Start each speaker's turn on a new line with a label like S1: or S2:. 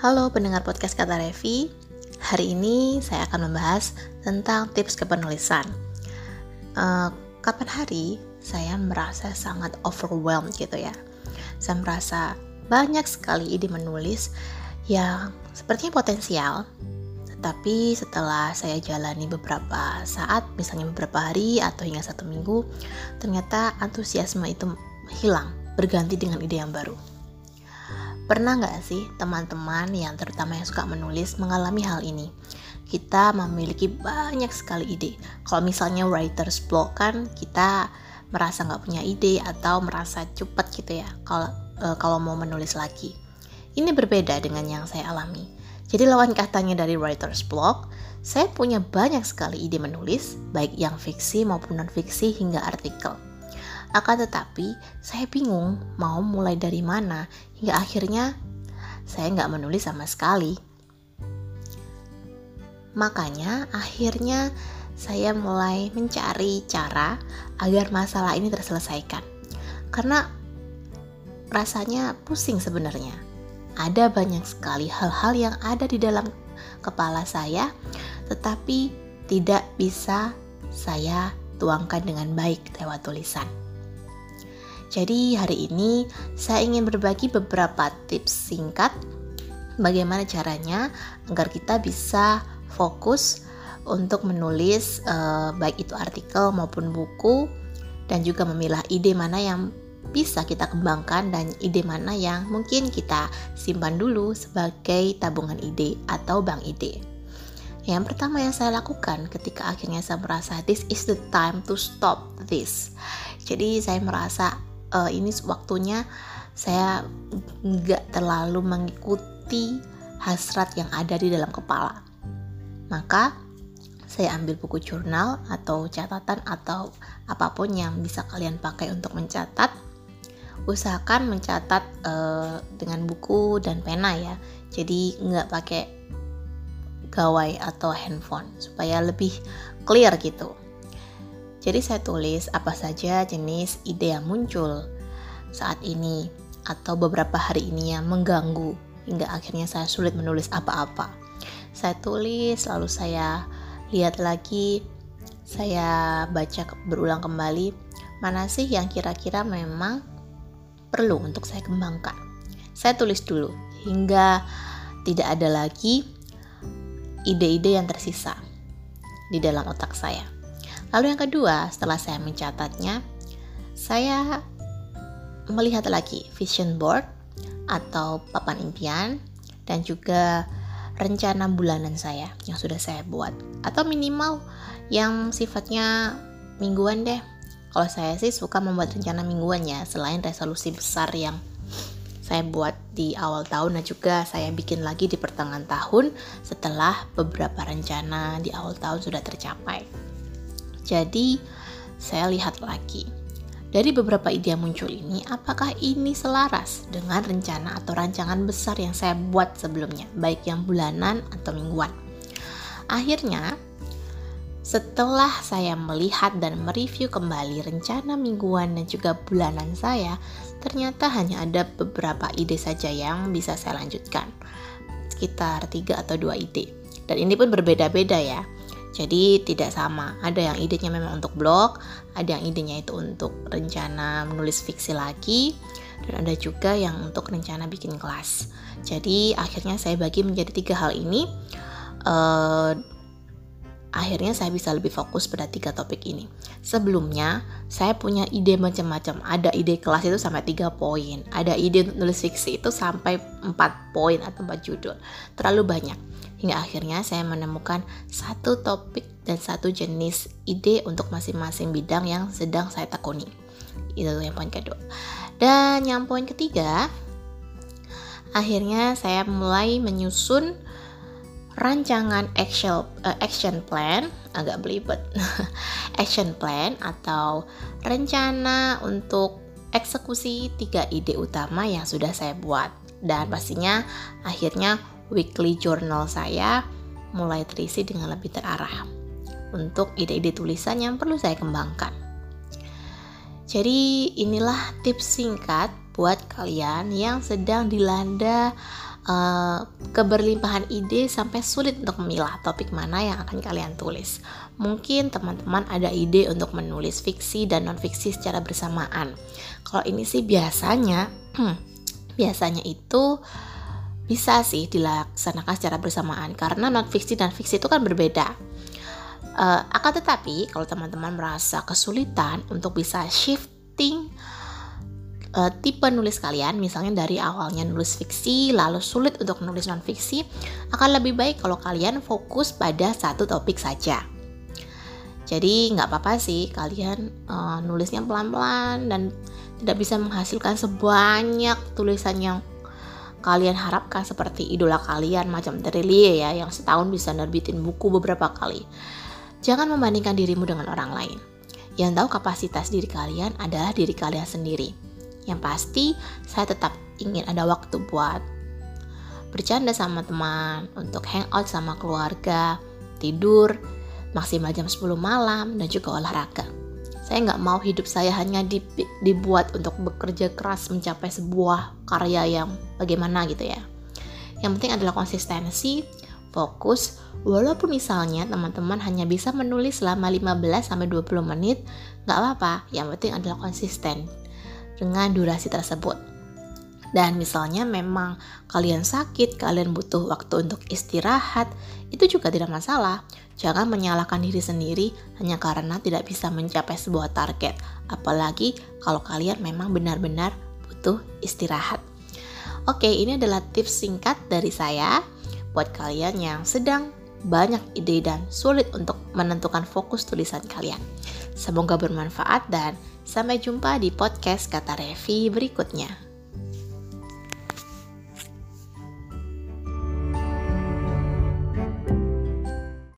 S1: Halo pendengar podcast Kata Revi. Hari ini saya akan membahas tentang tips kepenulisan. Uh, Kapan hari saya merasa sangat overwhelmed gitu ya. Saya merasa banyak sekali ide menulis yang sepertinya potensial Tetapi setelah saya jalani beberapa saat, misalnya beberapa hari atau hingga satu minggu Ternyata antusiasme itu hilang, berganti dengan ide yang baru Pernah nggak sih teman-teman yang terutama yang suka menulis mengalami hal ini? Kita memiliki banyak sekali ide. Kalau misalnya writer's block kan kita merasa nggak punya ide atau merasa cepat gitu ya kalau e, kalau mau menulis lagi. Ini berbeda dengan yang saya alami. Jadi lawan katanya dari writer's block, saya punya banyak sekali ide menulis, baik yang fiksi maupun non fiksi hingga artikel. Akan tetapi, saya bingung mau mulai dari mana hingga akhirnya saya nggak menulis sama sekali. Makanya akhirnya saya mulai mencari cara agar masalah ini terselesaikan. Karena rasanya pusing sebenarnya. Ada banyak sekali hal-hal yang ada di dalam kepala saya, tetapi tidak bisa saya tuangkan dengan baik lewat tulisan. Jadi hari ini saya ingin berbagi beberapa tips singkat bagaimana caranya agar kita bisa fokus untuk menulis eh, baik itu artikel maupun buku dan juga memilah ide mana yang bisa kita kembangkan dan ide mana yang mungkin kita simpan dulu sebagai tabungan ide atau bank ide. Yang pertama yang saya lakukan ketika akhirnya saya merasa this is the time to stop this. Jadi saya merasa uh, ini waktunya saya nggak terlalu mengikuti hasrat yang ada di dalam kepala. Maka saya ambil buku jurnal atau catatan atau apa pun yang bisa kalian pakai untuk mencatat. Usahakan mencatat uh, dengan buku dan pena ya. Jadi nggak pakai gawai atau handphone supaya lebih clear gitu. Jadi saya tulis apa saja jenis ide yang muncul saat ini atau beberapa hari ini yang mengganggu hingga akhirnya saya sulit menulis apa-apa. Saya tulis lalu saya lihat lagi, saya baca berulang kembali mana sih yang kira-kira memang perlu untuk saya kembangkan. Saya tulis dulu hingga tidak ada lagi ide-ide yang tersisa di dalam otak saya. Lalu yang kedua, setelah saya mencatatnya, saya melihat lagi vision board atau papan impian dan juga rencana bulanan saya yang sudah saya buat atau minimal yang sifatnya mingguan deh. Kalau saya sih suka membuat rencana mingguan ya, selain resolusi besar yang saya buat di awal tahun dan juga saya bikin lagi di pertengahan tahun setelah beberapa rencana di awal tahun sudah tercapai. Jadi, saya lihat lagi. Dari beberapa ide yang muncul ini, apakah ini selaras dengan rencana atau rancangan besar yang saya buat sebelumnya, baik yang bulanan atau mingguan? Akhirnya, setelah saya melihat dan mereview kembali rencana mingguan dan juga bulanan saya, ternyata hanya ada beberapa ide saja yang bisa saya lanjutkan. Sekitar 3 atau 2 ide. Dan ini pun berbeda-beda ya jadi tidak sama. Ada yang idenya memang untuk blog, ada yang idenya itu untuk rencana menulis fiksi lagi, dan ada juga yang untuk rencana bikin kelas. Jadi akhirnya saya bagi menjadi tiga hal ini. Uh, akhirnya saya bisa lebih fokus pada tiga topik ini. Sebelumnya, saya punya ide macam-macam. Ada ide kelas itu sampai tiga poin. Ada ide untuk nulis fiksi itu sampai empat poin atau empat judul. Terlalu banyak. Hingga akhirnya saya menemukan satu topik dan satu jenis ide untuk masing-masing bidang yang sedang saya tekuni. Itu yang poin kedua. Dan yang poin ketiga, akhirnya saya mulai menyusun rancangan action uh, action plan agak belibet action plan atau rencana untuk eksekusi tiga ide utama yang sudah saya buat dan pastinya akhirnya weekly journal saya mulai terisi dengan lebih terarah untuk ide-ide tulisan yang perlu saya kembangkan. Jadi inilah tips singkat buat kalian yang sedang dilanda uh, keberlimpahan ide sampai sulit untuk memilah topik mana yang akan kalian tulis. Mungkin teman-teman ada ide untuk menulis fiksi dan non fiksi secara bersamaan. Kalau ini sih biasanya, biasanya itu bisa sih dilaksanakan secara bersamaan karena non fiksi dan fiksi itu kan berbeda. Uh, akan tetapi kalau teman-teman merasa kesulitan untuk bisa shifting uh, tipe nulis kalian, misalnya dari awalnya nulis fiksi, lalu sulit untuk nulis non fiksi, akan lebih baik kalau kalian fokus pada satu topik saja. Jadi nggak apa-apa sih kalian uh, nulisnya pelan-pelan dan tidak bisa menghasilkan sebanyak tulisan yang kalian harapkan seperti idola kalian macam Terelie ya yang setahun bisa nerbitin buku beberapa kali. Jangan membandingkan dirimu dengan orang lain. Yang tahu kapasitas diri kalian adalah diri kalian sendiri. Yang pasti, saya tetap ingin ada waktu buat bercanda sama teman, untuk hangout sama keluarga, tidur, maksimal jam 10 malam, dan juga olahraga. Saya nggak mau hidup saya hanya dibuat untuk bekerja keras mencapai sebuah karya yang bagaimana gitu ya. Yang penting adalah konsistensi, fokus, walaupun misalnya teman-teman hanya bisa menulis selama 15-20 menit, nggak apa-apa, yang penting adalah konsisten dengan durasi tersebut. Dan misalnya memang kalian sakit, kalian butuh waktu untuk istirahat, itu juga tidak masalah. Jangan menyalahkan diri sendiri hanya karena tidak bisa mencapai sebuah target, apalagi kalau kalian memang benar-benar butuh istirahat. Oke, ini adalah tips singkat dari saya buat kalian yang sedang banyak ide dan sulit untuk menentukan fokus tulisan kalian. Semoga bermanfaat dan sampai jumpa di podcast kata Revi berikutnya.